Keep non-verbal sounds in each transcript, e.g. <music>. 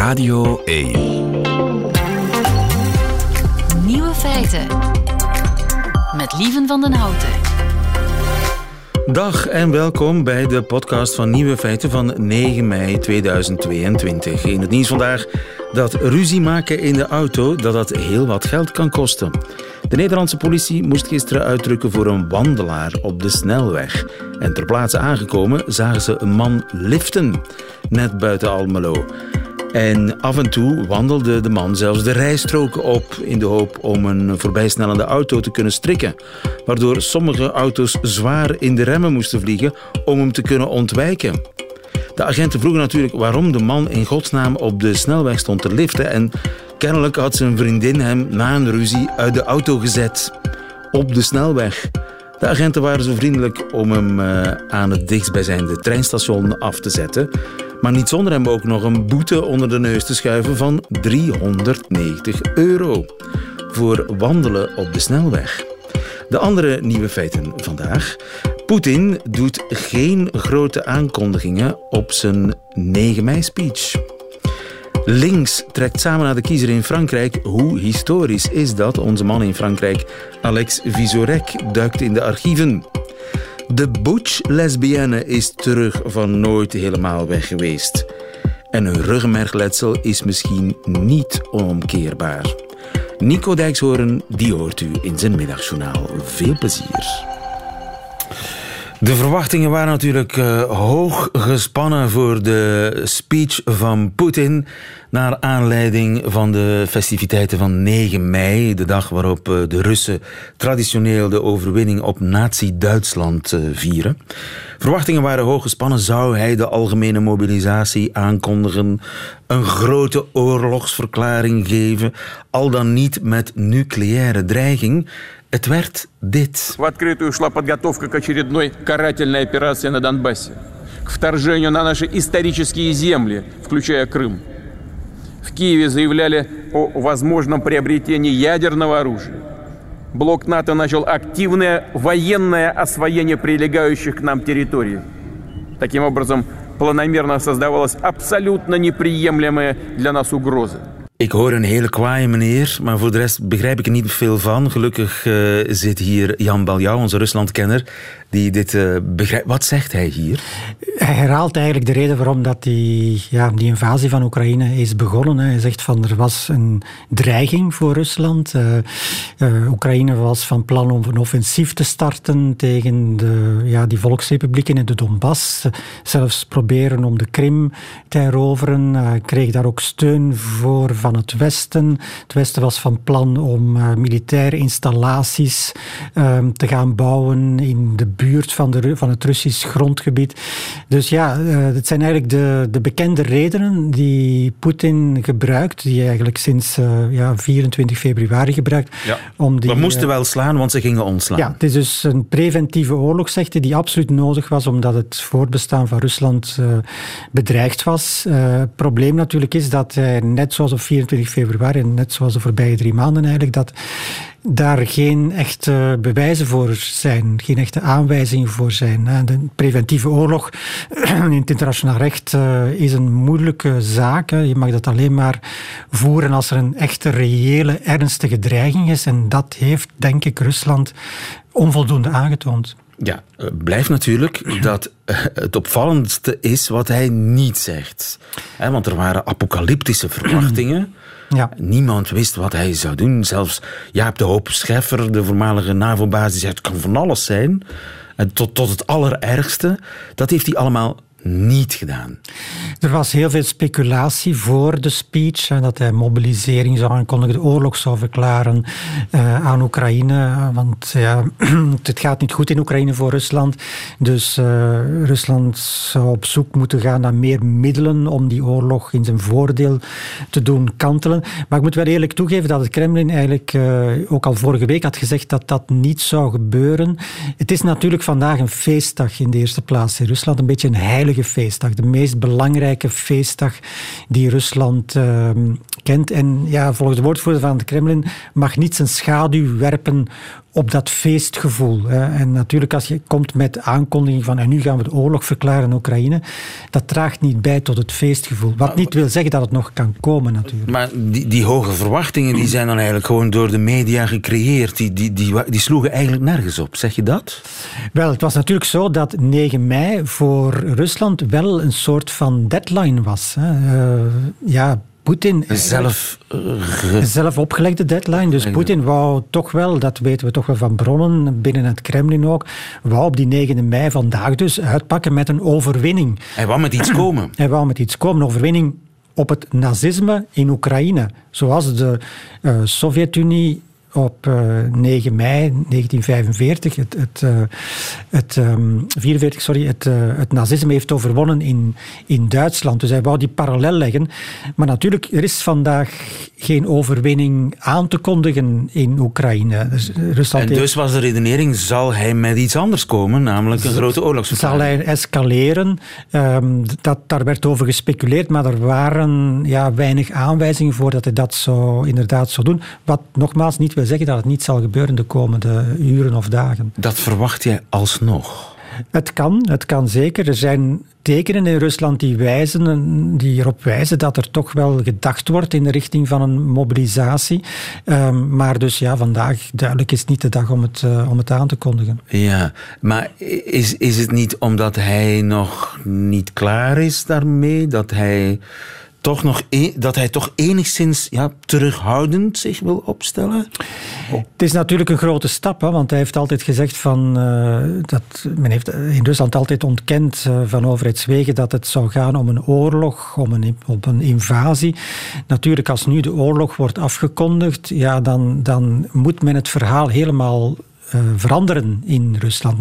Radio 1. Nieuwe feiten. Met Lieven van den Houten. Dag en welkom bij de podcast van Nieuwe Feiten van 9 mei 2022. In het nieuws vandaag dat ruzie maken in de auto dat dat heel wat geld kan kosten. De Nederlandse politie moest gisteren uitdrukken voor een wandelaar op de snelweg. En ter plaatse aangekomen zagen ze een man liften, net buiten Almelo. En af en toe wandelde de man zelfs de rijstroken op in de hoop om een voorbijsnellende auto te kunnen strikken, waardoor sommige auto's zwaar in de remmen moesten vliegen om hem te kunnen ontwijken. De agenten vroegen natuurlijk waarom de man in godsnaam op de snelweg stond te liften en kennelijk had zijn vriendin hem na een ruzie uit de auto gezet. Op de snelweg. De agenten waren zo vriendelijk om hem uh, aan het dichtstbijzijnde treinstation af te zetten, maar niet zonder hem ook nog een boete onder de neus te schuiven van 390 euro voor wandelen op de snelweg. De andere nieuwe feiten vandaag. Poetin doet geen grote aankondigingen op zijn 9 mei-speech. Links trekt samen naar de kiezer in Frankrijk. Hoe historisch is dat? Onze man in Frankrijk, Alex Visorek, duikt in de archieven. De butch-lesbienne is terug van nooit helemaal weg geweest. En een ruggenmergletsel is misschien niet onomkeerbaar. Nico Dijkshoorn, die hoort u in zijn middagjournaal. Veel plezier. De verwachtingen waren natuurlijk uh, hoog gespannen voor de speech van Poetin. Naar aanleiding van de festiviteiten van 9 mei, de dag waarop uh, de Russen traditioneel de overwinning op Nazi-Duitsland uh, vieren. Verwachtingen waren hoog gespannen. Zou hij de algemene mobilisatie aankondigen? Een grote oorlogsverklaring geven? Al dan niet met nucleaire dreiging? Het werd dit. В открытую шла подготовка к очередной карательной операции на Донбассе. К вторжению на наши исторические земли, включая Крым. В Киеве заявляли о возможном приобретении ядерного оружия. Блок НАТО начал активное военное освоение прилегающих к нам территорий. Таким образом, планомерно создавалась абсолютно неприемлемая для нас угроза. Ik hoor een hele kwaaie meneer, maar voor de rest begrijp ik er niet veel van. Gelukkig uh, zit hier Jan Baljouw, onze Ruslandkenner, die dit uh, begrijpt. Wat zegt hij hier? Hij herhaalt eigenlijk de reden waarom dat die, ja, die invasie van Oekraïne is begonnen. Hij zegt van er was een dreiging voor Rusland. Uh, Oekraïne was van plan om een offensief te starten tegen de, ja, die volksrepublieken in de Donbass. Zelfs proberen om de Krim te heroveren. Kreeg daar ook steun voor van het Westen. Het Westen was van plan om uh, militaire installaties uh, te gaan bouwen in de buurt van, de, van het Russisch grondgebied. Dus ja, uh, het zijn eigenlijk de, de bekende redenen die Poetin gebruikt, die eigenlijk sinds ja, 24 februari gebruikt. Ja. Om die, We moesten wel slaan, want ze gingen ontslaan. Ja, het is dus een preventieve oorlog, zegt hij, die absoluut nodig was, omdat het voortbestaan van Rusland bedreigd was. Het probleem natuurlijk is dat hij, net zoals op 24 februari, en net zoals de voorbije drie maanden eigenlijk, dat daar geen echte bewijzen voor zijn, geen echte aanwijzingen voor zijn. De preventieve oorlog <clears throat> in het internationaal recht is een moeilijke zaak. Je mag dat alleen maar voeren als er een echte, reële, ernstige dreiging is. En dat heeft, denk ik, Rusland onvoldoende aangetoond. Ja, blijft natuurlijk dat het opvallendste is wat hij niet zegt. Want er waren apocalyptische verwachtingen. <clears throat> Ja. Niemand wist wat hij zou doen. Zelfs Jaap de Hoop Scheffer, de voormalige NAVO-baas, die zegt het kan van alles zijn. En tot, tot het allerergste. Dat heeft hij allemaal niet gedaan. Er was heel veel speculatie voor de speech, dat hij mobilisering zou aankondigen, de oorlog zou verklaren uh, aan Oekraïne. Want ja, <clears throat> het gaat niet goed in Oekraïne voor Rusland. Dus uh, Rusland zou op zoek moeten gaan naar meer middelen om die oorlog in zijn voordeel te doen kantelen. Maar ik moet wel eerlijk toegeven dat het Kremlin eigenlijk uh, ook al vorige week had gezegd dat dat niet zou gebeuren. Het is natuurlijk vandaag een feestdag in de eerste plaats in Rusland, een beetje een feestdag. De meest belangrijke feestdag die Rusland uh, ontkent. En ja, volgens de woordvoerder van het Kremlin mag niet zijn schaduw werpen op dat feestgevoel. En natuurlijk, als je komt met aankondiging van en nu gaan we de oorlog verklaren in Oekraïne, dat draagt niet bij tot het feestgevoel. Wat niet wil zeggen dat het nog kan komen, natuurlijk. Maar die, die hoge verwachtingen die zijn dan eigenlijk gewoon door de media gecreëerd. Die, die, die, die sloegen eigenlijk nergens op. Zeg je dat? Wel, het was natuurlijk zo dat 9 mei voor Rusland wel een soort van deadline was. Uh, ja, Poetin... Zelf... Uh, zelf opgelegde deadline. Dus Poetin wou toch wel, dat weten we toch wel van bronnen, binnen het Kremlin ook, wou op die 9 mei vandaag dus uitpakken met een overwinning. Hij wou met iets komen. Hij wou met iets komen. Een overwinning op het nazisme in Oekraïne. Zoals de uh, Sovjet-Unie op uh, eh, 9 mei 1945 het, het, uh, het um, 44, sorry, het, uh, het nazisme heeft overwonnen in, in Duitsland. Dus hij wou die parallel leggen. Maar natuurlijk, er is vandaag geen overwinning aan te kondigen in Oekraïne. Dus Rusland en dus was de redenering, zal hij met iets anders komen, namelijk een grote oorlogsverklaring? Zal hij escaleren? Um, dat, daar werd over gespeculeerd, maar er waren ja, weinig aanwijzingen voor dat hij dat zou, inderdaad zou doen. Wat nogmaals niet wil zeggen dat het niet zal gebeuren de komende uren of dagen. Dat verwacht jij alsnog? Het kan, het kan zeker. Er zijn tekenen in Rusland die, wijzen, die erop wijzen dat er toch wel gedacht wordt in de richting van een mobilisatie. Um, maar dus ja, vandaag duidelijk is niet de dag om het, uh, om het aan te kondigen. Ja, maar is, is het niet omdat hij nog niet klaar is daarmee? Dat hij toch nog e dat hij toch enigszins ja, terughoudend zich wil opstellen? Het is natuurlijk een grote stap, hè, want hij heeft altijd gezegd van uh, dat men heeft in Rusland altijd ontkend uh, van overheidswegen dat het zou gaan om een oorlog, om een, om een invasie. Natuurlijk, als nu de oorlog wordt afgekondigd, ja, dan, dan moet men het verhaal helemaal uh, veranderen in Rusland.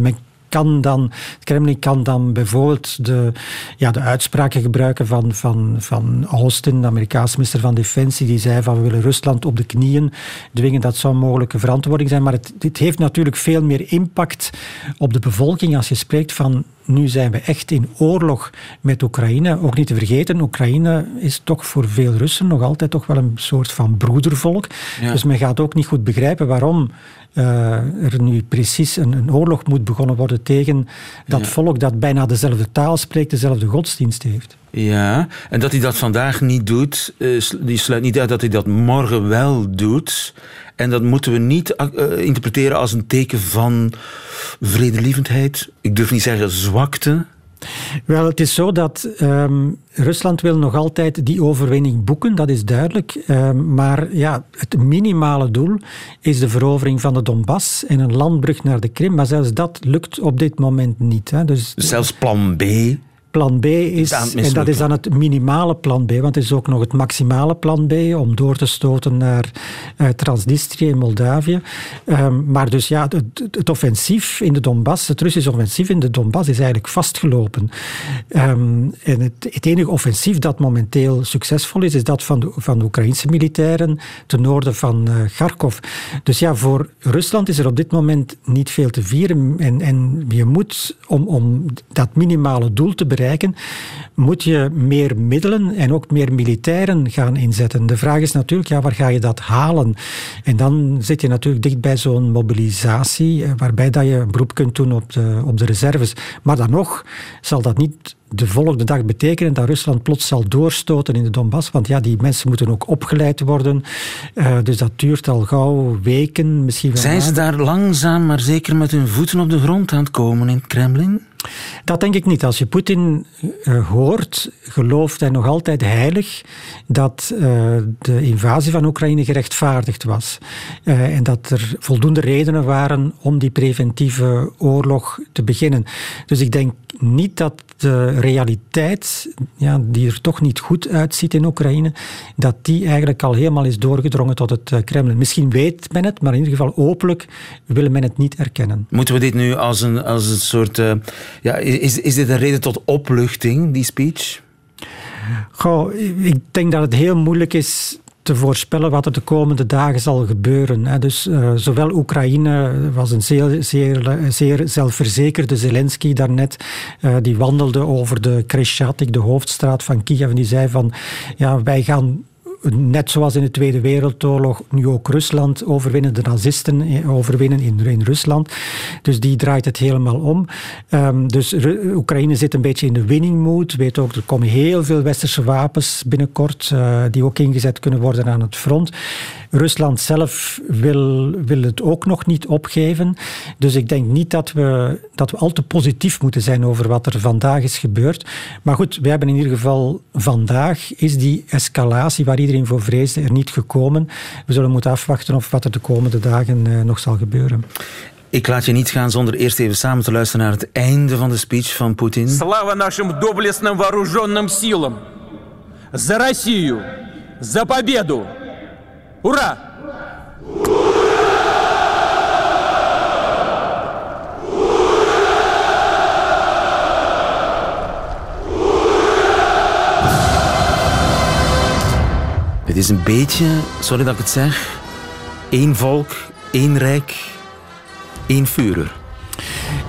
Kan dan, het Kremlin kan dan bijvoorbeeld de, ja, de uitspraken gebruiken van, van, van Austin, de Amerikaanse minister van Defensie, die zei van we willen Rusland op de knieën dwingen. Dat zou een mogelijke verantwoording zijn. Maar het, het heeft natuurlijk veel meer impact op de bevolking als je spreekt van nu zijn we echt in oorlog met Oekraïne. Ook niet te vergeten, Oekraïne is toch voor veel Russen nog altijd toch wel een soort van broedervolk. Dus men gaat ook niet goed begrijpen waarom er nu precies een, een, oorlog moet begonnen worden tegen dat volk dat bijna dezelfde taal spreekt, dezelfde godsdienst heeft. Ja, en dat hij dat vandaag niet doet, uh, die sluit niet uit dat hij dat morgen wel doet. En dat moeten we niet uh, interpreteren als een teken van vredelievendheid. Ik durf niet zeggen zwakte. Wel, het is zo dat um, Rusland wil nog altijd die overwinning boeken, dat is duidelijk. Um, maar ja, het minimale doel is de verovering van de Donbass en een landbrug naar de Krim. Maar zelfs dat lukt op dit moment niet. Hè. Dus, zelfs plan B Plan B is, en dat is dan het minimale plan B, want het is ook nog het maximale plan B om door te stoten naar uh, Transnistrië in Moldavië. Um, maar dus ja, het, het, offensief in de Donbass, het Russische offensief in de Donbass is eigenlijk vastgelopen. Um, en het, het, enige offensief dat momenteel succesvol is, is dat van de, van de Oekraïnse militairen ten noorden van uh, Kharkov. Dus ja, voor Rusland is er op dit moment niet veel te vieren en, en je moet, om, om dat minimale doel te bereiken, bereiken, moet je meer middelen en ook meer militairen gaan inzetten. De vraag is natuurlijk, ja, waar ga je dat halen? En dan zit je natuurlijk dicht bij zo'n mobilisatie, eh, waarbij dat je beroep kunt doen op de, op de reserves. Maar dan nog zal dat niet de volgende dag betekenen dat Rusland plots zal doorstoten in de Donbass. Want ja, die mensen moeten ook opgeleid worden. Uh, dus dat duurt al gauw weken, misschien wel Zijn ze daar langzaam, maar zeker met hun voeten op de grond aan het komen in het Kremlin? Dat denk ik niet. Als je Poetin uh, hoort, gelooft hij nog altijd heilig dat uh, de invasie van Oekraïne gerechtvaardigd was. Uh, en dat er voldoende redenen waren om die preventieve oorlog te beginnen. Dus ik denk niet dat de realiteit, ja, die er toch niet goed uitziet in Oekraïne, dat die eigenlijk al helemaal is doorgedrongen tot het Kremlin. Misschien weet men het, maar in ieder geval openlijk willen men het niet erkennen. Moeten we dit nu als een, als een soort ja, is, is dit een reden tot opluchting, die speech? Goh, ik denk dat het heel moeilijk is te voorspellen wat er de komende dagen zal gebeuren. Dus uh, zowel Oekraïne was een zeer, zeer, zeer zelfverzekerde Zelensky daarnet, uh, die wandelde over de Kreschatik, de hoofdstraat van Kiev, en die zei van ja, wij gaan net zoals in de Tweede Wereldoorlog, nu ook Rusland overwinnen, de nazisten eh, overwinnen in, Rusland. Dus die draait het helemaal om. Um, dus Oekraïne zit een beetje in de winning mood. Weet ook, er komen heel veel westerse wapens binnenkort, uh, die ook ingezet kunnen worden aan het front. Rusland zelf wil, wil het ook nog niet opgeven. Dus ik denk niet dat we, dat we al te positief moeten zijn over wat er vandaag is gebeurd. Maar goed, we hebben in ieder geval vandaag is die escalatie waar iedereen voor vreesde er niet gekomen. We zullen moeten afwachten of wat er de komende dagen uh, nog zal gebeuren. Ik laat je niet gaan zonder eerst even samen te luisteren naar het einde van de speech van Poetin. Slava нашим доблестным вооруженным силам! За Россию! За победу! Ура! Het is een beetje, sorry dat ik het zeg, één volk, één rijk, één vuur.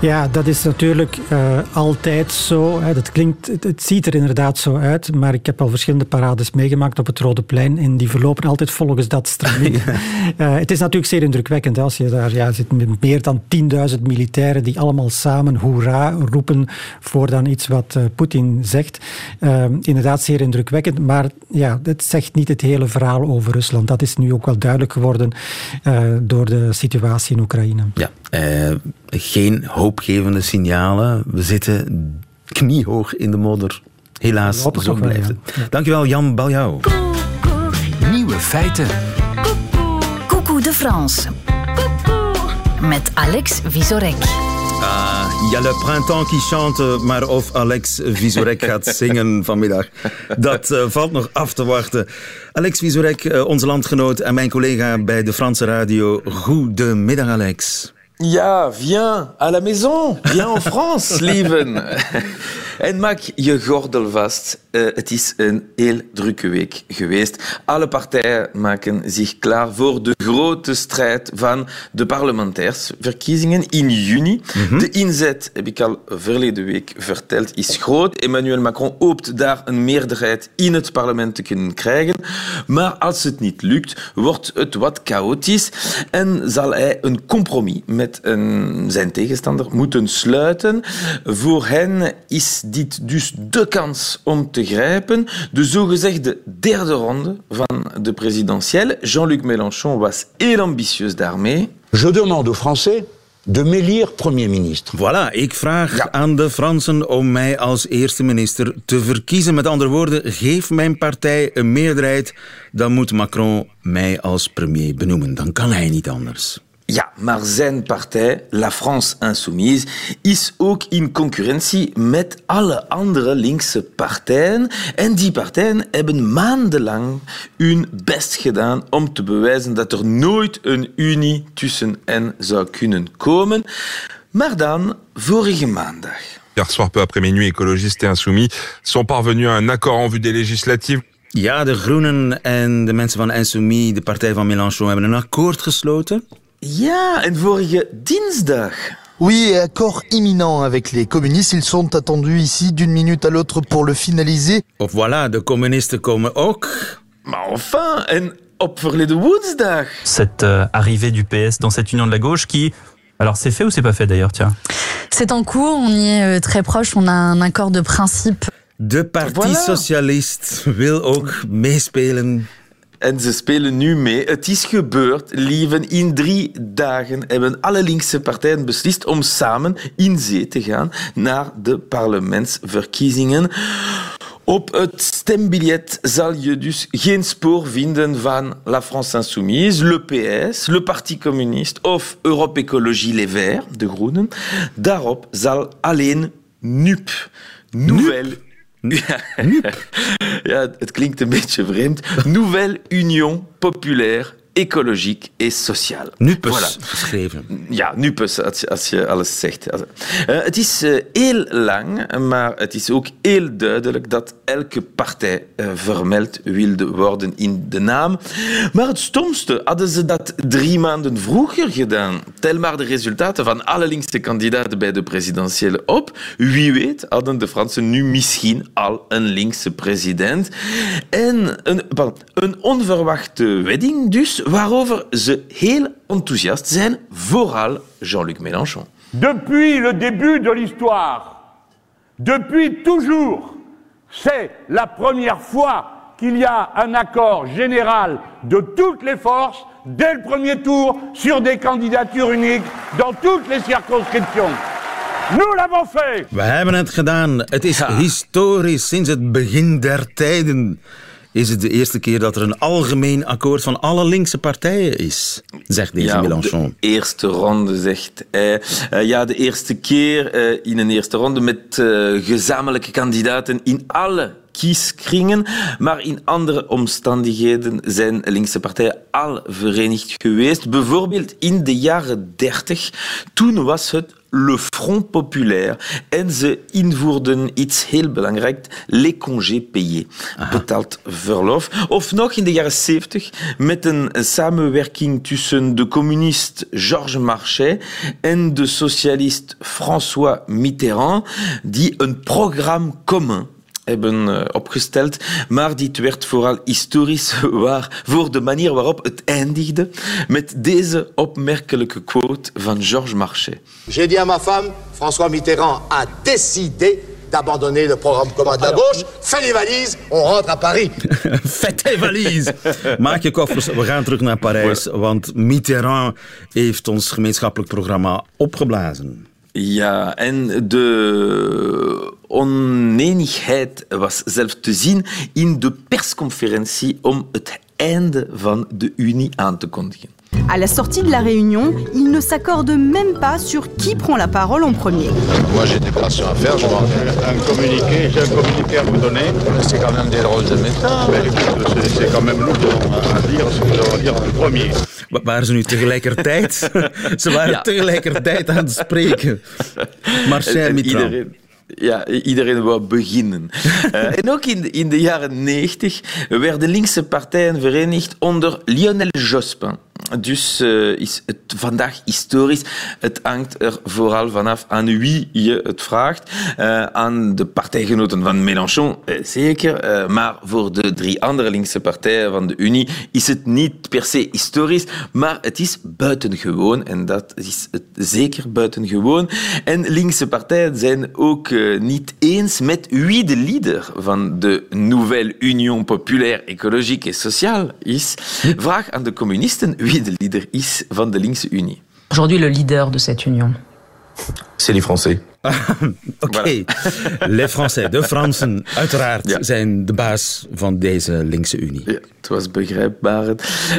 Ja, dat is natuurlijk uh, altijd zo. Hè. Dat klinkt, het, het, ziet er inderdaad zo uit, maar ik heb al verschillende parades meegemaakt op het Rode Plein en die verlopen altijd volgens dat stramien. <laughs> ja. uh, het is natuurlijk zeer indrukwekkend als je daar ja, zit met meer dan 10.000 militairen die allemaal samen hoera roepen voor dan iets wat uh, Poetin zegt. inderdaad zeer indrukwekkend, maar ja, het zegt niet het hele verhaal over Rusland. Dat is nu ook wel duidelijk geworden door de situatie in Oekraïne. Ja, geen hoopgevende signalen. We zitten kniehoog in de modder. Helaas, zo blijft het. Ja. Dankjewel, Jan Baljouw. Nieuwe feiten. Coucou de France. Met Alex Visorek. Ah, il y a le printemps qui chante, maar of Alex Visorek gaat <laughs> zingen vanmiddag, dat uh, valt nog af te wachten. Alex Visorek, uh, onze landgenoot en mijn collega bij de Franse radio. Goedemiddag, Alex. Ja, viens à la maison. Viens en France, <laughs> lieven. En maak je gordel vast. Uh, het is een heel drukke week geweest. Alle partijen maken zich klaar voor de grote strijd van de parlementairsverkiezingen in juni. Mm -hmm. De inzet, heb ik al verleden week verteld, is groot. Emmanuel Macron hoopt daar een meerderheid in het parlement te kunnen krijgen. Maar als het niet lukt, wordt het wat chaotisch en zal hij een compromis met een, zijn tegenstander moeten sluiten. Voor hen is dit dus de kans om te grijpen. De zogezegde derde ronde van de presidentielle. Jean-Luc Mélenchon was heel ambitieus daarmee. Je demande aux Français de m'élire premier ministre. Voilà, ik vraag ja. aan de Fransen om mij als eerste minister te verkiezen. Met andere woorden, geef mijn partij een meerderheid, dan moet Macron mij als premier benoemen. Dan kan hij niet anders. Ja, maar zijn partij, La France Insoumise, is ook in concurrentie met alle andere linkse partijen. En die partijen hebben maandenlang hun best gedaan om te bewijzen dat er nooit een unie tussen hen zou kunnen komen. Maar dan, vorige maandag. Hier soir, peu après minuit, écologistes et insoumis sont parvenus à un accord en vue des législatives. Ja, de Groenen en de mensen van Insoumis, de partij van Mélenchon, hebben een akkoord gesloten. Ja, en vorige dinsdag. Oui, accord imminent avec les communistes. Ils sont attendus ici d'une minute à l'autre pour le finaliser. Of voilà, de communisten komen ook. Maar enfin, en op verleden woensdag. Cette euh, arrivée du PS dans cette union de la gauche qui... Alors c'est fait ou c'est pas fait d'ailleurs, tiens? C'est en cours, on y est euh, très proche, on a un accord de principe. De Parti voilà. Socialist wil ook meespelen En ze spelen nu mee. Het is gebeurd, lieven. In drie dagen hebben alle linkse partijen beslist om samen in zee te gaan naar de parlementsverkiezingen. Op het stembiljet zal je dus geen spoor vinden van La France Insoumise, le PS, le Parti Communiste of Europe Ecologie Les Verts, de Groenen. Daarop zal alleen NUP, Nouvelle Ja. <laughs> ja, het klinkt een beetje vreemd. Nouvelle Union Populaire ecologique et social. NUPES Voilà. geschreven. Ja, NUPES, als je, als je alles zegt. Uh, het is uh, heel lang, maar het is ook heel duidelijk dat elke partij uh, vermeld wilde worden in de naam. Maar het stomste hadden ze dat drie maanden vroeger gedaan. Tel maar de resultaten van alle linkse kandidaten bij de presidentiële op. Wie weet hadden de Fransen nu misschien al een linkse president. En een, een onverwachte wedding dus, waarover ze heel enthousiast zijn, vooral Jean-Luc Mélenchon. Depuis le début de l'histoire, depuis toujours, c'est la première fois qu'il y a un accord général de toutes les forces dès le premier tour sur des candidatures uniques dans toutes les circonscriptions. Nous l'avons fait! We hebben het gedaan. Het is ja. historisch sinds het begin der tijden is het de eerste keer dat er een algemeen akkoord van alle linkse partijen is, zegt deze ja, Mélenchon. De eerste ronde, zegt hij. Uh, ja, de eerste keer uh, in een eerste ronde met uh, gezamenlijke kandidaten in alle kieskringen, maar in andere omstandigheden zijn linkse partijen al verenigd geweest. Bijvoorbeeld in de jaren 30, toen was het Le Front Populaire. En ze invoerden iets heel belangrijks, les congés payés, betaald verlof. Of nog in de jaren 70 met een samenwerking tussen de communist Georges Marchais en de socialist François Mitterrand, die een programma commun hebben opgesteld, maar dit werd vooral historisch <laughs> waar voor de manier waarop het eindigde met deze opmerkelijke quote van Georges Marchais. J'ai dit à ma femme, François Mitterrand a décidé d'abandonner le programme commun de la gauche. Fais les valises, on rentre à Paris. <laughs> Faites les valises. <laughs> Maak je koffers, we gaan terug naar Parijs, want Mitterrand heeft ons gemeenschappelijk programma opgeblazen. Ja, en de oneenigheid was zelf te zien in de persconferentie om het einde van de Unie aan te kondigen. À la sortie de la réunion, ils ne s'accordent même pas sur qui prend la parole en premier. Moi, j'ai des déclarations à faire. Je un communiqué, j'ai un communiqué à vous donner. C'est quand même des drôles de méthodes. C'est quand même lourd à dire ce que je dois dire en premier. Waren ze nu tegelijkertijd? ze waren ja. tegelijkertijd aan het spreken. Marcel Mitterrand. Ja, iedereen wou beginnen. uh, <laughs> en ook in de, in de jaren 90 werden linkse partijen verenigd onder Lionel Jospin. Dus uh, is het vandaag historisch. Het hangt er vooral vanaf aan wie je het vraagt. Uh, aan de partijgenoten van Mélenchon, zeker. maar voor de drie andere linkse partijen van de Unie is het niet per se historisch, maar het is buitengewoon. En dat is het zeker buitengewoon. En linkse partijen zijn ook niet eens met wie de leader van de Nouvelle Union Populaire Écologique et Sociale is. Vraag aan de communisten wie de leader is van de linkse Unie. Aujourd'hui, le leader de cette union. C'est les Français. <laughs> Oké, okay. les Français, de Fransen, uiteraard, ja. zijn de baas van deze linkse Unie. Ja, het was begrijpbaar.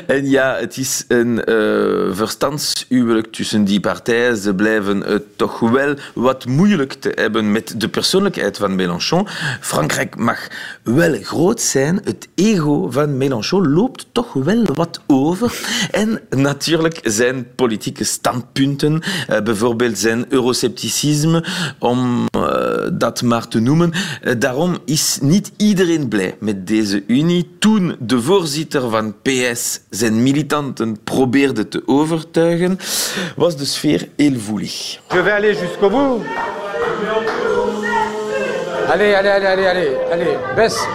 En ja, het is een uh, verstandshuwelijk tussen die partijen. Ze blijven het toch wel wat moeilijk te hebben met de persoonlijkheid van Mélenchon. Frankrijk mag wel groot zijn. Het ego van Mélenchon loopt toch wel wat over. En natuurlijk zijn politieke standpunten, uh, bijvoorbeeld zijn euroscepticisme, om uh, dat maar te noemen. Daarom is niet iedereen blij met deze Unie. Toen de voorzitter van PS zijn militanten probeerde te overtuigen, was de sfeer heel voelig. Je vais aller jusqu'au bout. Allez, allez, allez, allez, allez, allez, baisse,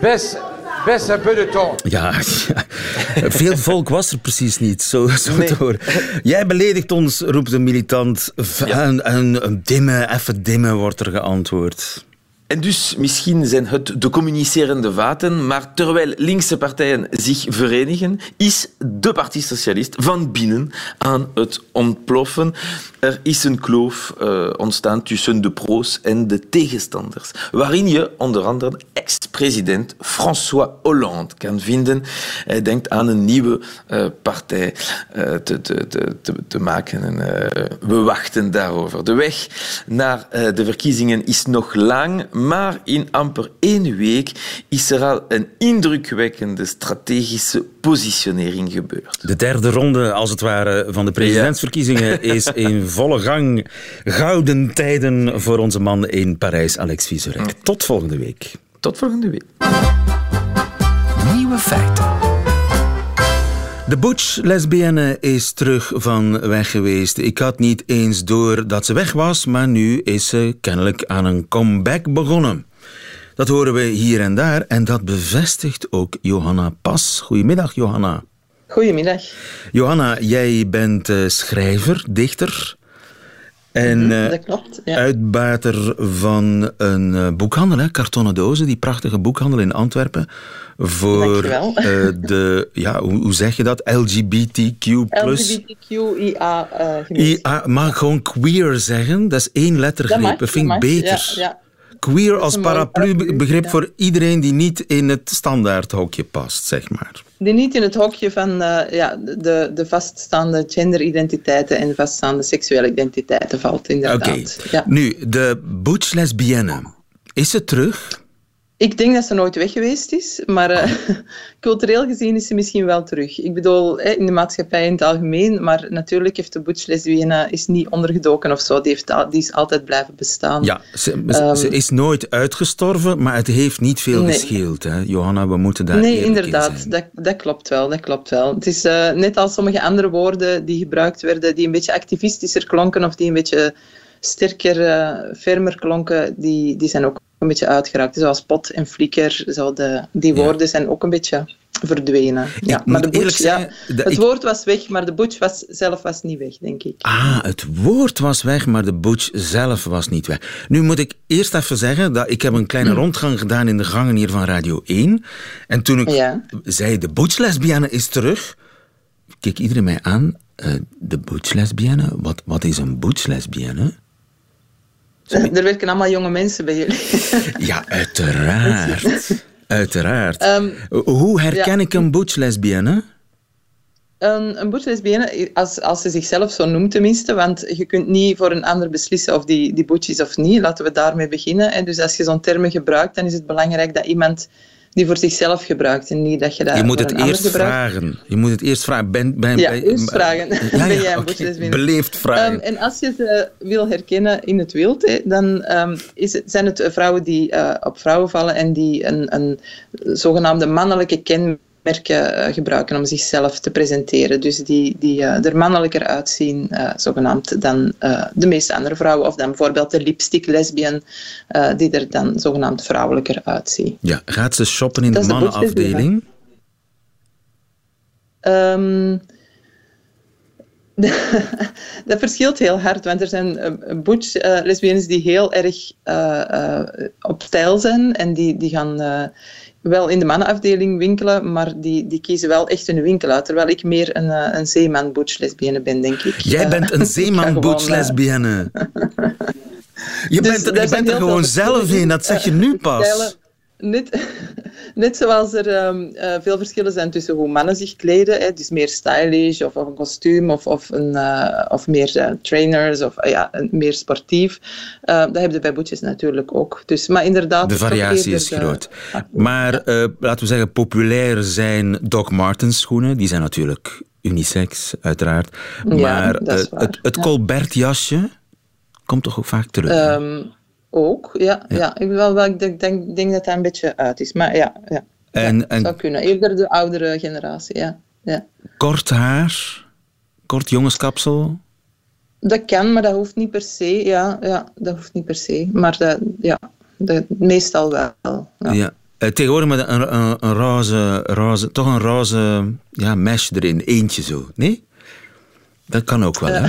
baisse. Best een peu de ton. Ja, <laughs> ja, veel volk was er precies niet, zo, zo nee. te horen. Jij beledigt ons, roept een militant. Ja. Een, een, dimmen, even dimmen, wordt er geantwoord. En dus misschien zijn het de communicerende vaten, maar terwijl linkse partijen zich verenigen, is de Partie Socialist van binnen aan het ontploffen. Er is een kloof uh, ontstaan tussen de pro's en de tegenstanders, waarin je onder andere ex-president François Hollande kan vinden. Hij denkt aan een nieuwe uh, partij uh, te, te, te, te, maken. En, we wachten daarover. De weg naar de verkiezingen is nog lang, maar in amper één week is er al een indrukwekkende strategische positionering gebeurd. De derde ronde, als het ware, van de presidentsverkiezingen is in <laughs> volle gang. Gouden tijden voor onze man in Parijs, Alex Vizorek. Tot volgende week. Tot volgende week. Nieuwe feiten. De Butch-lesbienne is terug van weg geweest. Ik had niet eens door dat ze weg was, maar nu is ze kennelijk aan een comeback begonnen. Dat horen we hier en daar en dat bevestigt ook Johanna Pas. Goedemiddag, Johanna. Goedemiddag. Johanna, jij bent uh, schrijver, dichter en uh, dat klopt, ja. uitbater van een uh, boekhandel, hè, Kartonnen Dozen, die prachtige boekhandel in Antwerpen. Voor Dankjewel. de, <laughs> ja, hoe, hoe, zeg je dat? LGBTQ+. LGBTQIA uh, IA, mag gewoon queer zeggen, dat is één lettergreep. Dat, vind ik beter. Ja, ja. Queer als paraplu-begrip voor iedereen die niet in het standaardhokje past, zeg maar. Die niet in het hokje van uh, ja, de, de vaststaande genderidentiteiten en vaststaande seksuele identiteiten valt, inderdaad. Oké, okay. ja. nu, de butch lesbienne, is ze terug? Ik denk dat ze nooit weg geweest is, maar uh, <laughs> cultureel gezien is ze misschien wel terug. Ik bedoel, in de maatschappij in het algemeen, maar natuurlijk heeft de butch lesbienne is niet ondergedoken of zo. Die, heeft, die is altijd blijven bestaan. Ja, ze, um, ze, is nooit uitgestorven, maar het heeft niet veel nee. gescheeld. Hè? Johanna, we moeten daar Nee, inderdaad, dat, dat klopt wel. Dat klopt wel. Het is uh, net als sommige andere woorden die gebruikt werden, die een beetje activistischer klonken of die een beetje sterker, uh, fermer klonken, die, die zijn ook een beetje uitgeraakt. Zoals pot en flikker, zo de, die woorden zijn ook een beetje verdwenen. Ja, maar de butch, ja, het ik... woord was weg, maar de butch was, zelf was niet weg, denk ik. Ah, het woord was weg, maar de butch zelf was niet weg. Nu moet ik eerst even zeggen dat ik heb een kleine rondgang gedaan in de gangen hier van Radio 1. En toen ik ja. zei, de butch lesbienne is terug, keek iedereen mij aan. Uh, de butch lesbienne? Wat, wat is een butch lesbienne? <laughs> Er werken allemaal jonge mensen bij jullie. <laughs> Ja, uiteraard. uiteraard. Um, Hoe herken ja. ik een butch lesbienne? Een, een butch lesbienne, als, als ze zichzelf zo noemt tenminste, want je kunt niet voor een ander beslissen of die, die butch is of niet. Laten we daarmee beginnen. En dus als je zo'n termen gebruikt, dan is het belangrijk dat iemand die voor zichzelf gebruikt en niet dat je dat Je moet het eerst vragen. Je moet het eerst vragen. Ben, ben, Ja, ben, eerst vragen. Ja, <laughs> ben jij een lesbienne? Beleefd vragen. Um, en als je ze wil herkennen in het wild, dan um, is het, zijn het vrouwen die uh, op vrouwen vallen en die een, een zogenaamde mannelijke kenmerken uh, gebruiken om zichzelf te presenteren. Dus die, die uh, er mannelijker uitzien, uh, zogenaamd, dan de meeste andere vrouwen. Of dan bijvoorbeeld de lipstick lesbian, die er dan zogenaamd vrouwelijker uitziet. Ja, gaat ze shoppen in de mannenafdeling? <laughs> dat verschilt heel hard, want er zijn uh, butch uh, lesbiennes die heel erg uh, op stijl zijn en die, die gaan wel in de mannenafdeling winkelen, maar die, die kiezen wel echt hun winkel uit. Terwijl ik meer een, een zeeman butch lesbienne ben, denk ik. Jij bent een <laughs> zeeman butch lesbienne. <laughs> Je Dus bent, er- daar je bent er gewoon zelf in, dat zeg je nu pas. Net, <laughs> net zoals er um, uh, veel verschillen zijn tussen hoe mannen zich kleden, hè, dus meer stylish of, of een kostuum of, of, een, uh, of meer uh, trainers of ja, een- meer sportief. Dat heb je bij boetjes natuurlijk ook. Dus, maar inderdaad, De variatie is de- groot. Maar eh, laten we zeggen, populair zijn Doc Martens schoenen. Die zijn natuurlijk unisex, uiteraard. Maar eh, het, het. Colbert jasje komt toch ook vaak terug? Ook, ja. ja. Ik, wel, wel, ik denk, denk, denk dat dat een beetje uit is. Maar ja, ja. en en zou kunnen. Eerder de oudere generatie, ja. ja. kort haar, kort jongenskapsel. Dat kan, maar dat hoeft niet per se. Ja, ja dat hoeft niet per se. Maar dat, ja, dat, meestal wel. Ja. Ja. Eh, tegenwoordig met een, een, een roze, roze, toch een roze ja, mesh erin, eentje zo. Nee? Dat kan ook wel, hè? <laughs>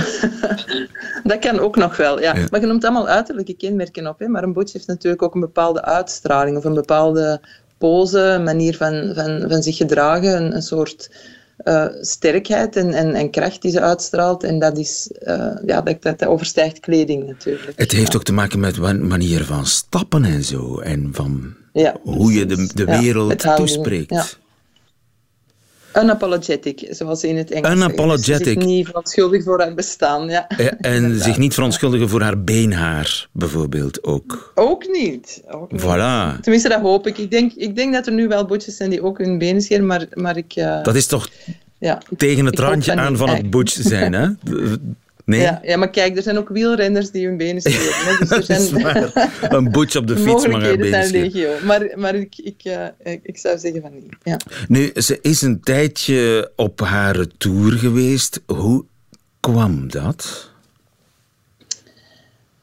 Dat kan ook nog wel, ja. Ja. Maar je noemt allemaal uiterlijke kenmerken op. Hè? Maar een butch heeft natuurlijk ook een bepaalde uitstraling of een bepaalde pose, een manier van, van, van zich gedragen, een, een soort eh, sterkheid en, en, en kracht die ze uitstraalt. En dat, is, eh, ja, dat, dat, overstijgt kleding natuurlijk. Het heeft ook te maken met manieren van stappen en zo. En van Ja, hoe je de, de wereld toespreekt. Unapologetic, zoals ze in het Engels Unapologetic. ze is niet verontschuldigd voor haar bestaan, ja. Eh, En zich niet verontschuldigen voor haar beenhaar, bijvoorbeeld ook. Ook niet. Ook niet. Voilà. Tenminste, dat hoop ik. Ik denk, ik denk dat er nu wel boetjes zijn die ook hun benen scheren, maar, maar ik... eh, Dat is toch ja, tegen het randje aan van het butch zijn, hè? <laughs> Nee? Ja, ja, maar kijk, er zijn ook wielrenners die hun benen scheren. <laughs> Dus er Dat is zijn... Een butch op de <laughs> fiets mag haar benen zijn legio. Maar, maar ik, ik, eh, ik, ik zou zeggen van niet. Ja. Nu, ze is een tijdje op haar retour geweest. Hoe kwam dat?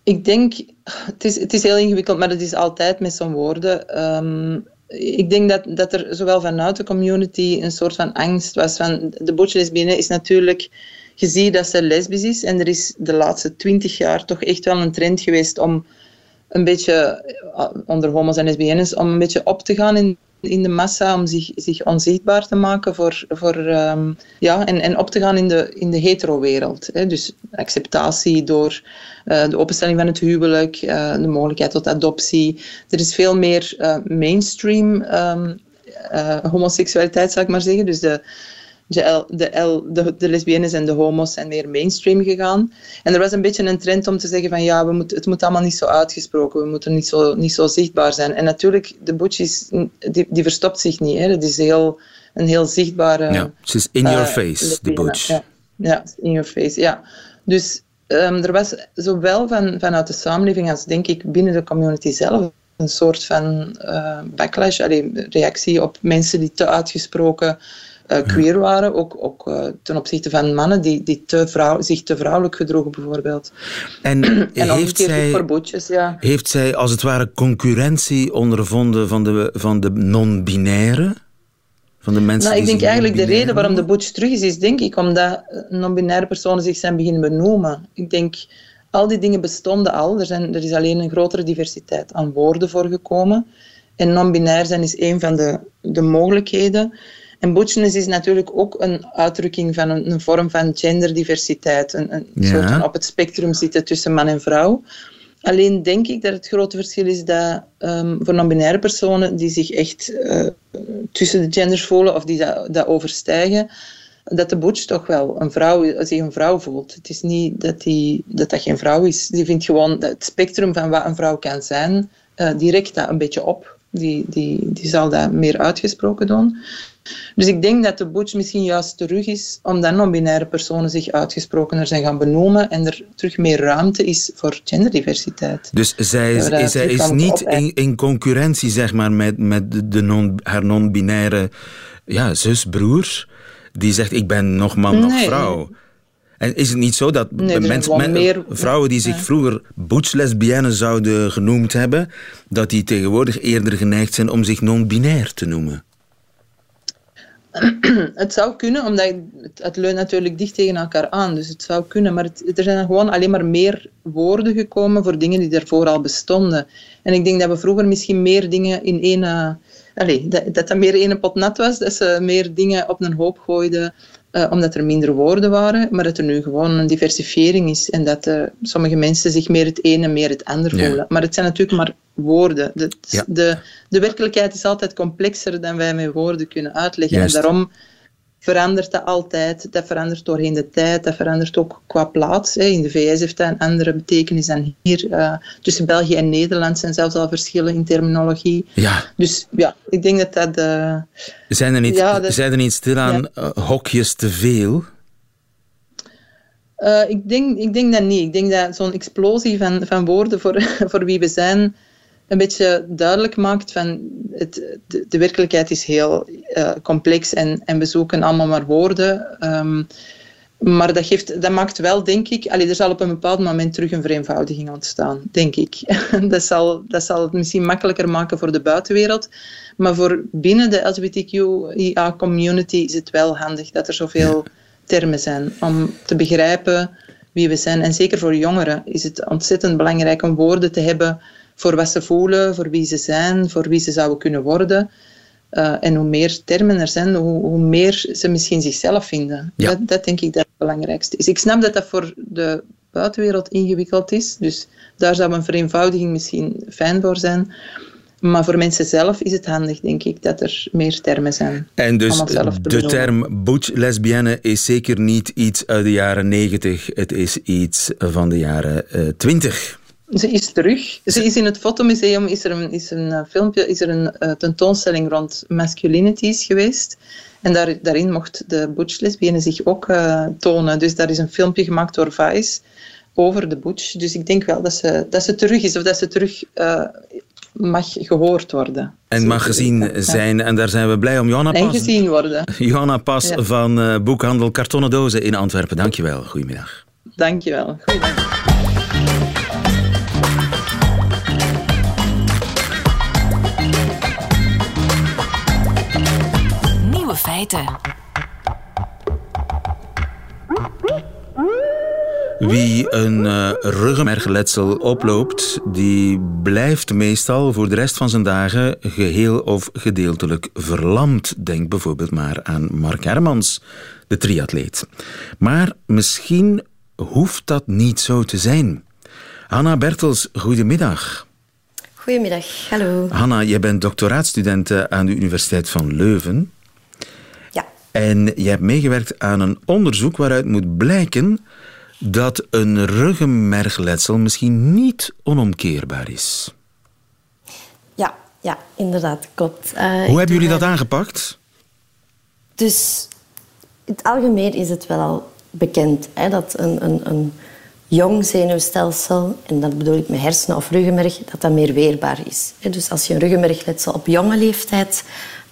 Ik denk, het is, het is heel ingewikkeld, maar het is altijd met zo'n woorden. Ehm, ik denk dat, dat er zowel vanuit de community een soort van angst was van de butch lesbienne is natuurlijk gezien dat ze lesbisch is en er is de laatste twintig jaar toch echt wel een trend geweest om een beetje eh, onder homo's en lesbiennes om een beetje op te gaan in, in de massa, om zich, zich onzichtbaar te maken voor, voor, ehm, ja, en, en op te gaan in de, in de hetero-wereld. Dus acceptatie door eh, de openstelling van het huwelijk, eh, de mogelijkheid tot adoptie. Er is veel meer mainstream ehm, eh, homoseksualiteit, zou ik maar zeggen. Dus de, de, L, de, L, de, de lesbiennes en de homo's zijn meer mainstream gegaan. En er was een beetje een trend om te zeggen van ja, we moeten het moet allemaal niet zo uitgesproken, we moeten niet zo, niet zo zichtbaar zijn. En natuurlijk, de butch die, die verstopt zich niet. Hè. Het is heel, een heel zichtbare... ja, ze is in your eh, face, de lesbienne. butch. Ja, ja, in your face, ja. Dus ehm, er was zowel van, vanuit de samenleving als denk ik binnen de community zelf een soort van eh, backlash, allee, reactie op mensen die te uitgesproken eh, queer waren, ook, ook eh, ten opzichte van mannen die, die te vrouw, zich te vrouwelijk gedroegen bijvoorbeeld. En, <clears throat> En heeft, zij, voor ja. heeft zij als het ware concurrentie ondervonden van de, van de non-binaire? Van de mensen Nou, ik denk eigenlijk de reden waarom de butch terug is, is denk ik omdat non-binaire personen zich zijn beginnen benoemen. Ik denk, al die dingen bestonden al. Er, zijn, er is alleen een grotere diversiteit aan woorden voor gekomen. En non-binair zijn is een van de, de mogelijkheden. En butchness is natuurlijk ook een uitdrukking van een, een vorm van genderdiversiteit. Een, een Ja. soort van op het spectrum zitten tussen man en vrouw. Alleen denk ik dat het grote verschil is dat ehm, voor non-binaire personen die zich echt eh, tussen de genders voelen of die dat, dat overstijgen, dat de butch toch wel een vrouw, zich een vrouw voelt. Het is niet dat, die, dat dat geen vrouw is. Die vindt gewoon dat het spectrum van wat een vrouw kan zijn, eh direct dat een beetje op. Die, die, die zal dat meer uitgesproken doen. Dus ik denk dat de butch misschien juist terug is, omdat non-binaire personen zich uitgesprokener zijn gaan benoemen en er terug meer ruimte is voor genderdiversiteit. Dus zij is, zij is niet in, in concurrentie zeg maar, met, met de- non, haar non-binaire ja, zus, broer, die zegt ik ben nog man, nog Nee. vrouw. En is het niet zo dat Nee, mensen, men- meer- vrouwen die zich Ja. vroeger butch-lesbiennes zouden genoemd hebben, dat die tegenwoordig eerder geneigd zijn om zich non-binair te noemen? <clears throat> Het zou kunnen, omdat het, het leunt natuurlijk dicht tegen elkaar aan. Dus het zou kunnen. Maar er zijn gewoon alleen maar meer woorden gekomen voor dingen die daarvoor al bestonden. En ik denk dat we vroeger misschien meer dingen in één... eh, dat dat meer één pot nat was. Dat ze meer dingen op een hoop gooiden eh, omdat er minder woorden waren. Maar dat er nu gewoon een diversifiering is. En dat eh, sommige mensen zich meer het ene, meer het ander Ja. voelen. Maar het zijn natuurlijk maar woorden. De, Ja. de, de werkelijkheid is altijd complexer dan wij met woorden kunnen uitleggen. Juist. En daarom verandert dat altijd. Dat verandert doorheen de tijd. Dat verandert ook qua plaats. Hè. In de VS heeft dat een andere betekenis dan hier. Eh, tussen België en Nederland zijn zelfs al verschillen in terminologie. Ja, Dus ja, ik denk dat dat... eh, zijn er niet, Ja, dat- zijn er niet stilaan eh, hokjes te veel? Ik, denk, ik denk dat niet. Ik denk dat zo'n explosie van, van woorden voor, <laughs> voor wie we zijn een beetje duidelijk maakt van het, de, werkelijkheid is heel eh, complex en, en we zoeken allemaal maar woorden. Ehm, maar dat, geeft, dat maakt wel, denk ik, allee, er zal op een bepaald moment terug een vereenvoudiging ontstaan, denk ik. <laughs> dat, zal, dat zal het misschien makkelijker maken voor de buitenwereld. Maar voor binnen de LGBTQIA-community is het wel handig dat er zoveel termen zijn om te begrijpen wie we zijn. En zeker voor jongeren is het ontzettend belangrijk om woorden te hebben voor wat ze voelen, voor wie ze zijn, voor wie ze zouden kunnen worden. Uh, en hoe meer termen er zijn, hoe, hoe, meer ze misschien zichzelf vinden. Ja. Dat, dat denk ik dat het belangrijkste is. Ik snap dat dat voor de buitenwereld ingewikkeld is. Dus daar zou een vereenvoudiging misschien fijn voor zijn. Maar voor mensen zelf is het handig, denk ik, dat er meer termen zijn. En dus de bedoelen. term butch lesbienne is zeker niet iets uit de jaren 90. Het is iets van de jaren eh, 20. Ze is terug. Ze is in het fotomuseum, is er een, is een eh, filmpje, is er een eh, tentoonstelling rond masculinities geweest. En daar, daarin mocht de butch lesbienne zich ook eh, tonen. Dus daar is een filmpje gemaakt door Vice over de butch. Dus ik denk wel dat ze, dat ze terug is, of dat ze terug eh, mag gehoord worden. En mag gezien zijn. En daar zijn we blij om. Johanna En Pas, gezien worden. Johanna Pas Ja. van eh, boekhandel Kartonnen Dozen in Antwerpen. Dankjewel. Goedemiddag. Dankjewel. Goeiedag. Feiten. Wie een eh ruggenmergletsel oploopt, die blijft meestal voor de rest van zijn dagen geheel of gedeeltelijk verlamd. Denk bijvoorbeeld maar aan Mark Hermans, de triatleet. Maar misschien hoeft dat niet zo te zijn. Hanna Bertels, goedemiddag. Goedemiddag, hallo. Hanna, jij bent doctoraatstudent eh, aan de Universiteit van Leuven. En je hebt meegewerkt aan een onderzoek waaruit moet blijken dat een ruggenmergletsel misschien niet onomkeerbaar is. Ja, ja inderdaad, klopt. Eh, Hoe hebben jullie dat aangepakt? Dus in het algemeen is het wel al bekend hè, dat een, een, een jong zenuwstelsel, en dat bedoel ik met hersenen of ruggenmerg, dat dat meer weerbaar is. Dus als je een ruggenmergletsel op jonge leeftijd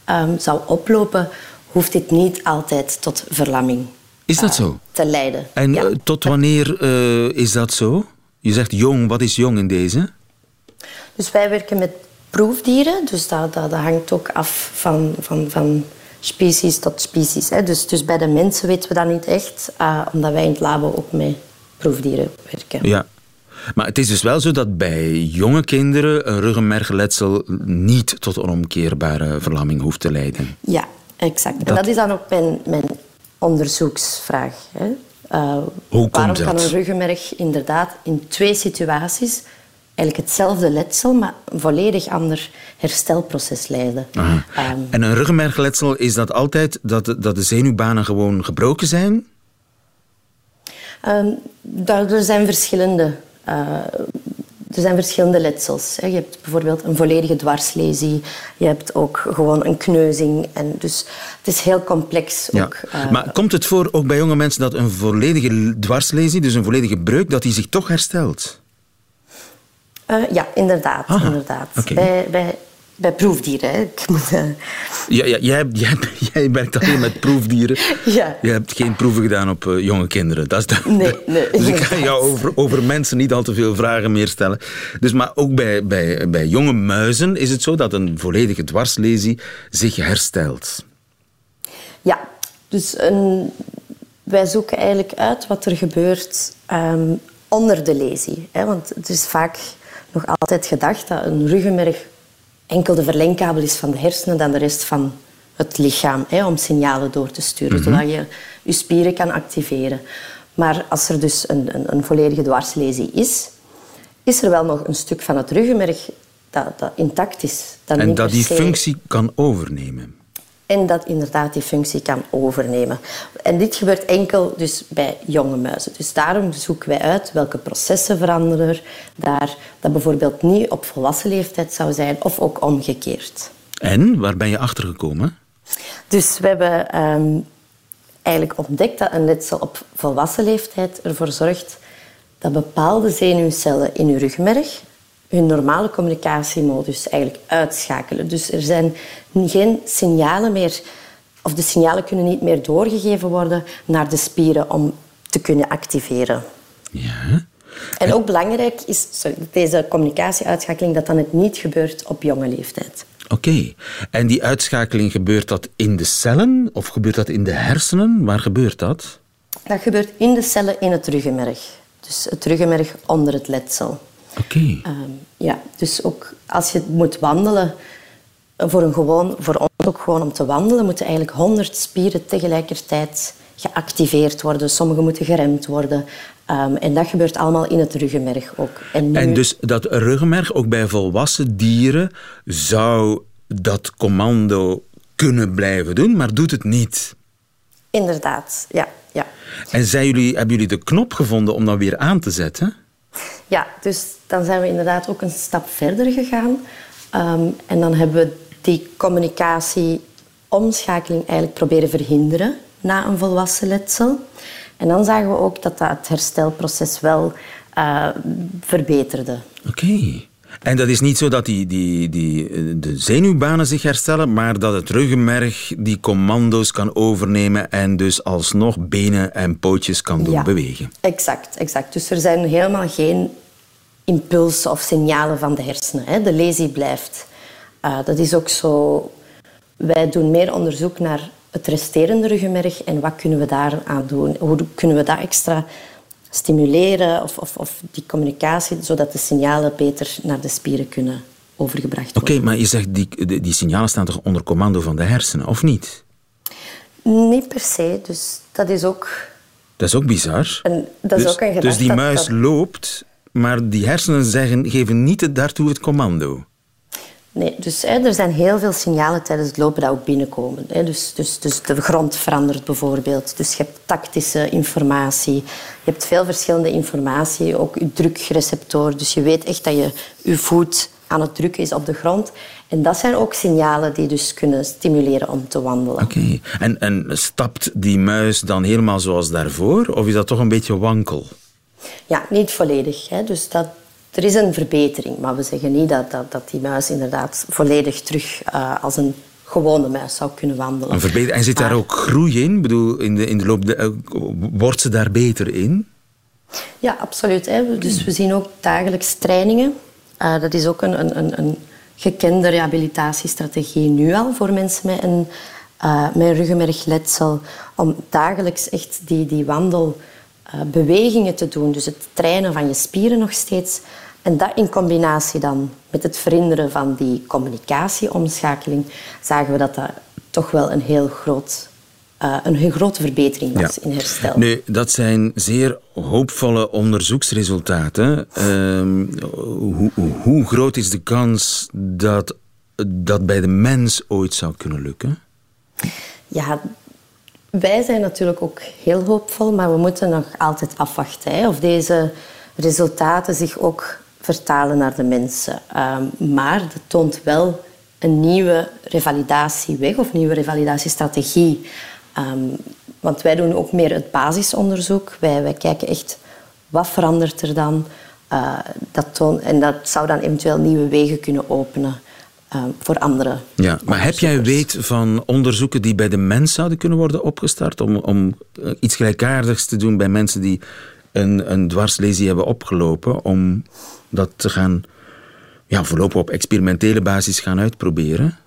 ehm, zou oplopen, hoeft dit niet altijd tot verlamming Is dat zo? te leiden. En eh, tot wanneer eh, is dat zo? Je zegt jong, wat is jong in deze? Dus wij werken met proefdieren, dus dat, dat, dat hangt ook af van, van, van species tot species. Hè. Dus, dus bij de mensen weten we dat niet echt, eh, omdat wij in het labo ook met proefdieren werken. Ja. Maar het is dus wel zo dat bij jonge kinderen een ruggenmergletsel niet tot onomkeerbare verlamming hoeft te leiden. Ja, exact. Dat- En dat is dan ook mijn, mijn onderzoeksvraag. Hè. Eh, Hoe waarom komt kan een ruggenmerg inderdaad in twee situaties eigenlijk hetzelfde letsel, maar een volledig ander herstelproces leiden? Ehm, En een ruggenmergletsel, is dat altijd dat de, dat de zenuwbanen gewoon gebroken zijn? Ehm, daar, er zijn verschillende. eh, er zijn verschillende letsels. Je hebt bijvoorbeeld een volledige dwarslesie. Je hebt ook gewoon een kneuzing. En dus het is heel complex. Ja. Ook, eh, Maar komt het voor ook bij jonge mensen dat een volledige dwarslesie, dus een volledige breuk, dat die zich toch herstelt? eh, ja, inderdaad. Ah, inderdaad. Bij, bij, bij proefdieren. Hè. Ik moet, eh, Ja, ja, jij, jij, <laughs> jij werkt alleen met proefdieren. <laughs> Ja. Je hebt geen proeven gedaan op eh, jonge kinderen. Dat is de, Nee, nee, <laughs> Dus ik ga jou over, over mensen niet al te veel vragen meer stellen. Dus, maar ook bij, bij, bij jonge muizen is het zo dat een volledige dwarslesie zich herstelt. Ja, dus een, wij zoeken eigenlijk uit wat er gebeurt ehm, onder de lesie. Hè? Want het is vaak nog altijd gedacht dat een ruggenmerg enkel de verlengkabel is van de hersenen dan de rest van het lichaam, hè, om signalen door te sturen, Mhm. zodat je je spieren kan activeren. Maar als er dus een, een, een volledige dwarslesie is, is er wel nog een stuk van het ruggenmerg dat, dat intact is. Dat en dat die functie kan overnemen. En dat inderdaad die functie kan overnemen. En dit gebeurt enkel dus bij jonge muizen. Dus daarom zoeken wij uit welke processen veranderen er daar, dat bijvoorbeeld niet op volwassen leeftijd zou zijn, of ook omgekeerd. En, waar ben je achter gekomen? Dus we hebben ehm, eigenlijk ontdekt dat een letsel op volwassen leeftijd ervoor zorgt dat bepaalde zenuwcellen in uw rugmerg hun normale communicatiemodus eigenlijk uitschakelen. Dus er zijn geen signalen meer, of de signalen kunnen niet meer doorgegeven worden naar de spieren om te kunnen activeren. Ja. En ook belangrijk is sorry, deze communicatieuitschakeling dat dan het niet gebeurt op jonge leeftijd. Oké. En die uitschakeling, gebeurt dat in de cellen of gebeurt dat in de hersenen? Waar gebeurt dat? Dat gebeurt in de cellen in het ruggenmerg. Dus het ruggenmerg onder het letsel. Oké. Ehm, ja, dus ook als je moet wandelen, voor, een gewoon, voor ons ook gewoon om te wandelen, moeten eigenlijk 100 spieren tegelijkertijd geactiveerd worden, sommige moeten geremd worden. Ehm, en dat gebeurt allemaal in het ruggenmerg ook. En, nu- En dus dat ruggenmerg, ook bij volwassen dieren, zou dat commando kunnen blijven doen, maar doet het niet. Inderdaad, ja. ja. En zijn jullie, hebben jullie de knop gevonden om dat weer aan te zetten? Ja, dus dan zijn we inderdaad ook een stap verder gegaan. Ehm, en dan hebben we die communicatie, omschakeling eigenlijk proberen verhinderen na een volwassen letsel. En dan zagen we ook dat dat het herstelproces wel eh, verbeterde. Oké. En dat is niet zo dat die, die, die, eh, de zenuwbanen zich herstellen, maar dat het ruggenmerg die commando's kan overnemen en dus alsnog benen en pootjes kan doen Ja. bewegen. Exact, exact. Dus er zijn helemaal geen impulsen of signalen van de hersenen. Hè. De lesie blijft. Eh, dat is ook zo. Wij doen meer onderzoek naar het resterende ruggenmerg en wat kunnen we daar aan doen? Hoe kunnen we dat extra stimuleren of, of, of die communicatie, zodat de signalen beter naar de spieren kunnen overgebracht Oké, worden? maar je zegt die, die, die signalen staan toch onder commando van de hersenen, of niet? Niet per se, dus dat is ook Dat is ook bizar. dat is dus, ook een gedachte. dus die muis dat- loopt, maar die hersenen zeggen, geven niet het, daartoe het commando. Nee, dus hè, er zijn heel veel signalen tijdens het lopen die ook binnenkomen. Hè. Dus, dus, dus de grond verandert bijvoorbeeld. Dus je hebt tactische informatie. Je hebt veel verschillende informatie. Ook je drukreceptor. Dus je weet echt dat je je voet aan het drukken is op de grond. En dat zijn ook signalen die dus kunnen stimuleren om te wandelen. Oké. En, en stapt die muis dan helemaal zoals daarvoor, of is dat toch een beetje wankel? Ja, niet volledig. Hè. Dus dat, er is een verbetering. Maar we zeggen niet dat, dat, dat die muis inderdaad volledig terug eh, als een gewone muis zou kunnen wandelen. Een verbeter- en zit daar ook groei in? Ik bedoel, in de, in de loop, de, eh, wordt ze daar beter in? Ja, absoluut. Hè. Dus we zien ook dagelijks trainingen. Eh, dat is ook een, een, een, een gekende rehabilitatiestrategie nu al voor mensen met een, met een ruggenmergletsel. Om dagelijks echt die, die wandelbewegingen te doen. Dus het trainen van je spieren nog steeds. En dat in combinatie dan met het verhinderen van die communicatieomschakeling, zagen we dat dat toch wel een heel groot, eh, een heel grote verbetering was Ja. in herstel. Nu, dat zijn zeer hoopvolle onderzoeksresultaten. Ehm, hoe, hoe, hoe groot is de kans dat dat bij de mens ooit zou kunnen lukken? Ja, wij zijn natuurlijk ook heel hoopvol, maar we moeten nog altijd afwachten hè, of deze resultaten zich ook vertalen naar de mensen. Ehm, maar dat toont wel een nieuwe revalidatieweg of nieuwe revalidatiestrategie. Ehm, want wij doen ook meer het basisonderzoek. Wij, wij kijken echt wat verandert er dan. Eh, dat toont, en dat zou dan eventueel nieuwe wegen kunnen openen ehm, voor anderen. Ja, maar heb jij weet van onderzoeken die bij de mens zouden kunnen worden opgestart om, om eh, iets gelijkaardigs te doen bij mensen die een, een dwarslesie hebben opgelopen, om dat te gaan ja, voorlopig op experimentele basis gaan uitproberen?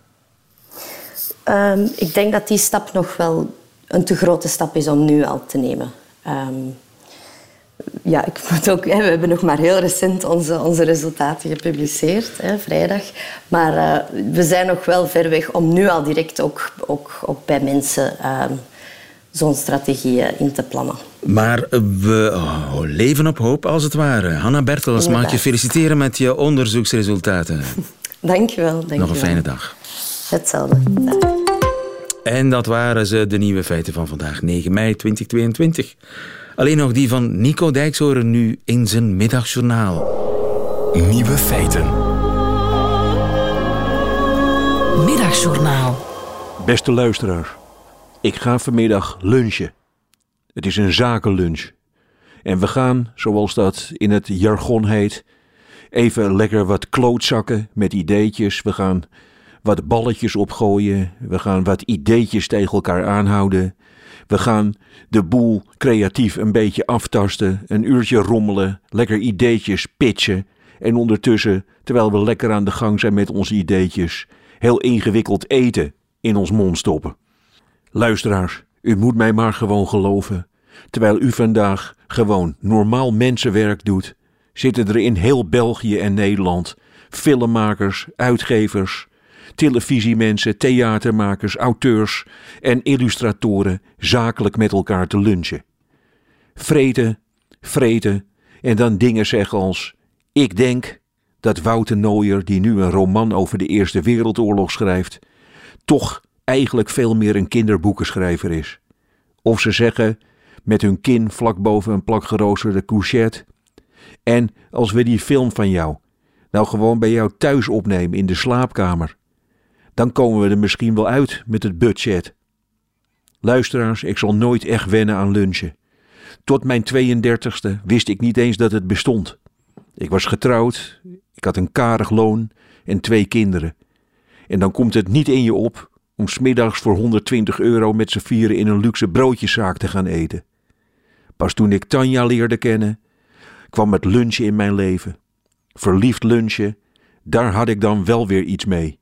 Ehm, ik denk dat die stap nog wel een te grote stap is om nu al te nemen. Ehm, ja, ik <laughs> moet ook, we hebben nog maar heel recent onze, onze resultaten gepubliceerd, hè, vrijdag. Maar eh, we zijn nog wel ver weg om nu al direct ook, ook, ook bij mensen ehm, zo'n strategie eh, in te plannen. Maar we oh, leven op hoop, als het ware. Hanna Bertels, mag ik je Inderdaad. feliciteren met je onderzoeksresultaten. Dank je wel. Dank Nog een fijne dag. Hetzelfde. Dag. En dat waren ze, de nieuwe feiten van vandaag, 9 mei 2022. Alleen nog die van Nico Dijkshoren nu in zijn middagjournaal. Nieuwe feiten. Middagjournaal. Beste luisteraar, ik ga vanmiddag lunchen. Het is een zakenlunch. En we gaan, zoals dat in het jargon heet, even lekker wat klootzakken met ideetjes. We gaan wat balletjes opgooien. We gaan wat ideetjes tegen elkaar aanhouden. We gaan de boel creatief een beetje aftasten, een uurtje rommelen, lekker ideetjes pitchen. En ondertussen, terwijl we lekker aan de gang zijn met onze ideetjes, heel ingewikkeld eten in ons mond stoppen. Luisteraars, u moet mij maar gewoon geloven. Terwijl u vandaag gewoon normaal mensenwerk doet, zitten er in heel België en Nederland filmmakers, uitgevers, televisiemensen, theatermakers, auteurs en illustratoren zakelijk met elkaar te lunchen. Vreten, vreten en dan dingen zeggen als: Ik denk dat Wouter Nooyer, die nu een roman over de Eerste Wereldoorlog schrijft, toch eigenlijk veel meer een kinderboekenschrijver is. Of ze zeggen, met hun kin vlak boven een plak geroosterde courgette: En als we die film van jou nou gewoon bij jou thuis opnemen in de slaapkamer, dan komen we er misschien wel uit met het budget. Luisteraars, ik zal nooit echt wennen aan lunchen. Tot mijn 32ste wist ik niet eens dat het bestond. Ik was getrouwd, ik had een karig loon en twee kinderen. En dan komt het niet in je op om smiddags voor 120 euro met z'n vieren in een luxe broodjeszaak te gaan eten. Pas toen ik Tanja leerde kennen, kwam het lunchen in mijn leven. Verliefd lunchen, daar had ik dan wel weer iets mee.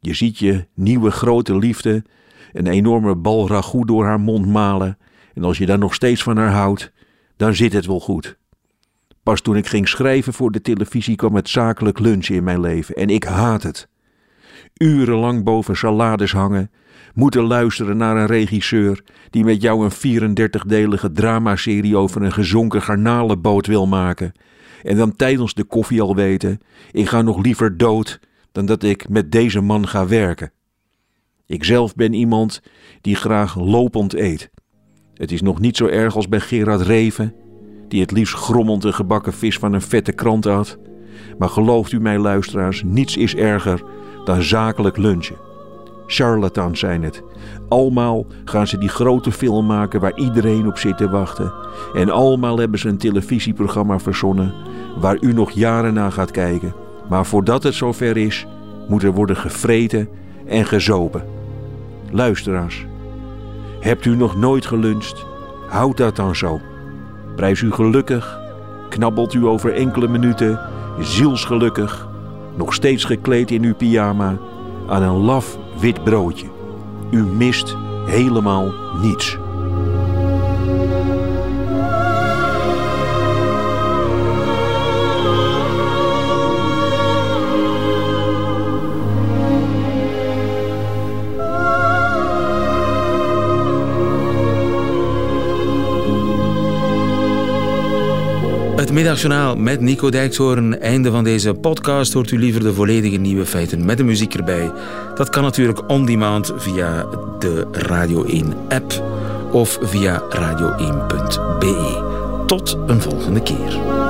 Je ziet je nieuwe grote liefde een enorme bal ragout door haar mond malen. En als je daar nog steeds van haar houdt, dan zit het wel goed. Pas toen ik ging schrijven voor de televisie kwam het zakelijk lunchen in mijn leven. En ik haat het. Urenlang boven salades hangen, moeten luisteren naar een regisseur die met jou een 34-delige dramaserie over een gezonken garnalenboot wil maken. En dan tijdens de koffie al weten: ik ga nog liever dood dan dat ik met deze man ga werken. Ikzelf ben iemand die graag lopend eet. Het is nog niet zo erg als bij Gerard Reven, die het liefst grommend een gebakken vis van een vette krant had. Maar gelooft u mij, luisteraars, niets is erger dan zakelijk lunchen. Charlatans zijn het. Almaal gaan ze die grote film maken waar iedereen op zit te wachten. En almaal hebben ze een televisieprogramma verzonnen waar u nog jaren naar gaat kijken. Maar voordat het zover is, moet er worden gevreten en gezopen. Luisteraars, hebt u nog nooit geluncht? Houd dat dan zo. Prijs u gelukkig, knabbelt u over enkele minuten, zielsgelukkig, nog steeds gekleed in uw pyjama, aan een laf wit broodje. U mist helemaal niets. Middagjournaal met Nico Dijkshoorn. Einde van deze podcast. Hoort u liever de volledige nieuwe feiten met de muziek erbij? Dat kan natuurlijk on demand via de Radio 1 app of via radio1.be. Tot een volgende keer.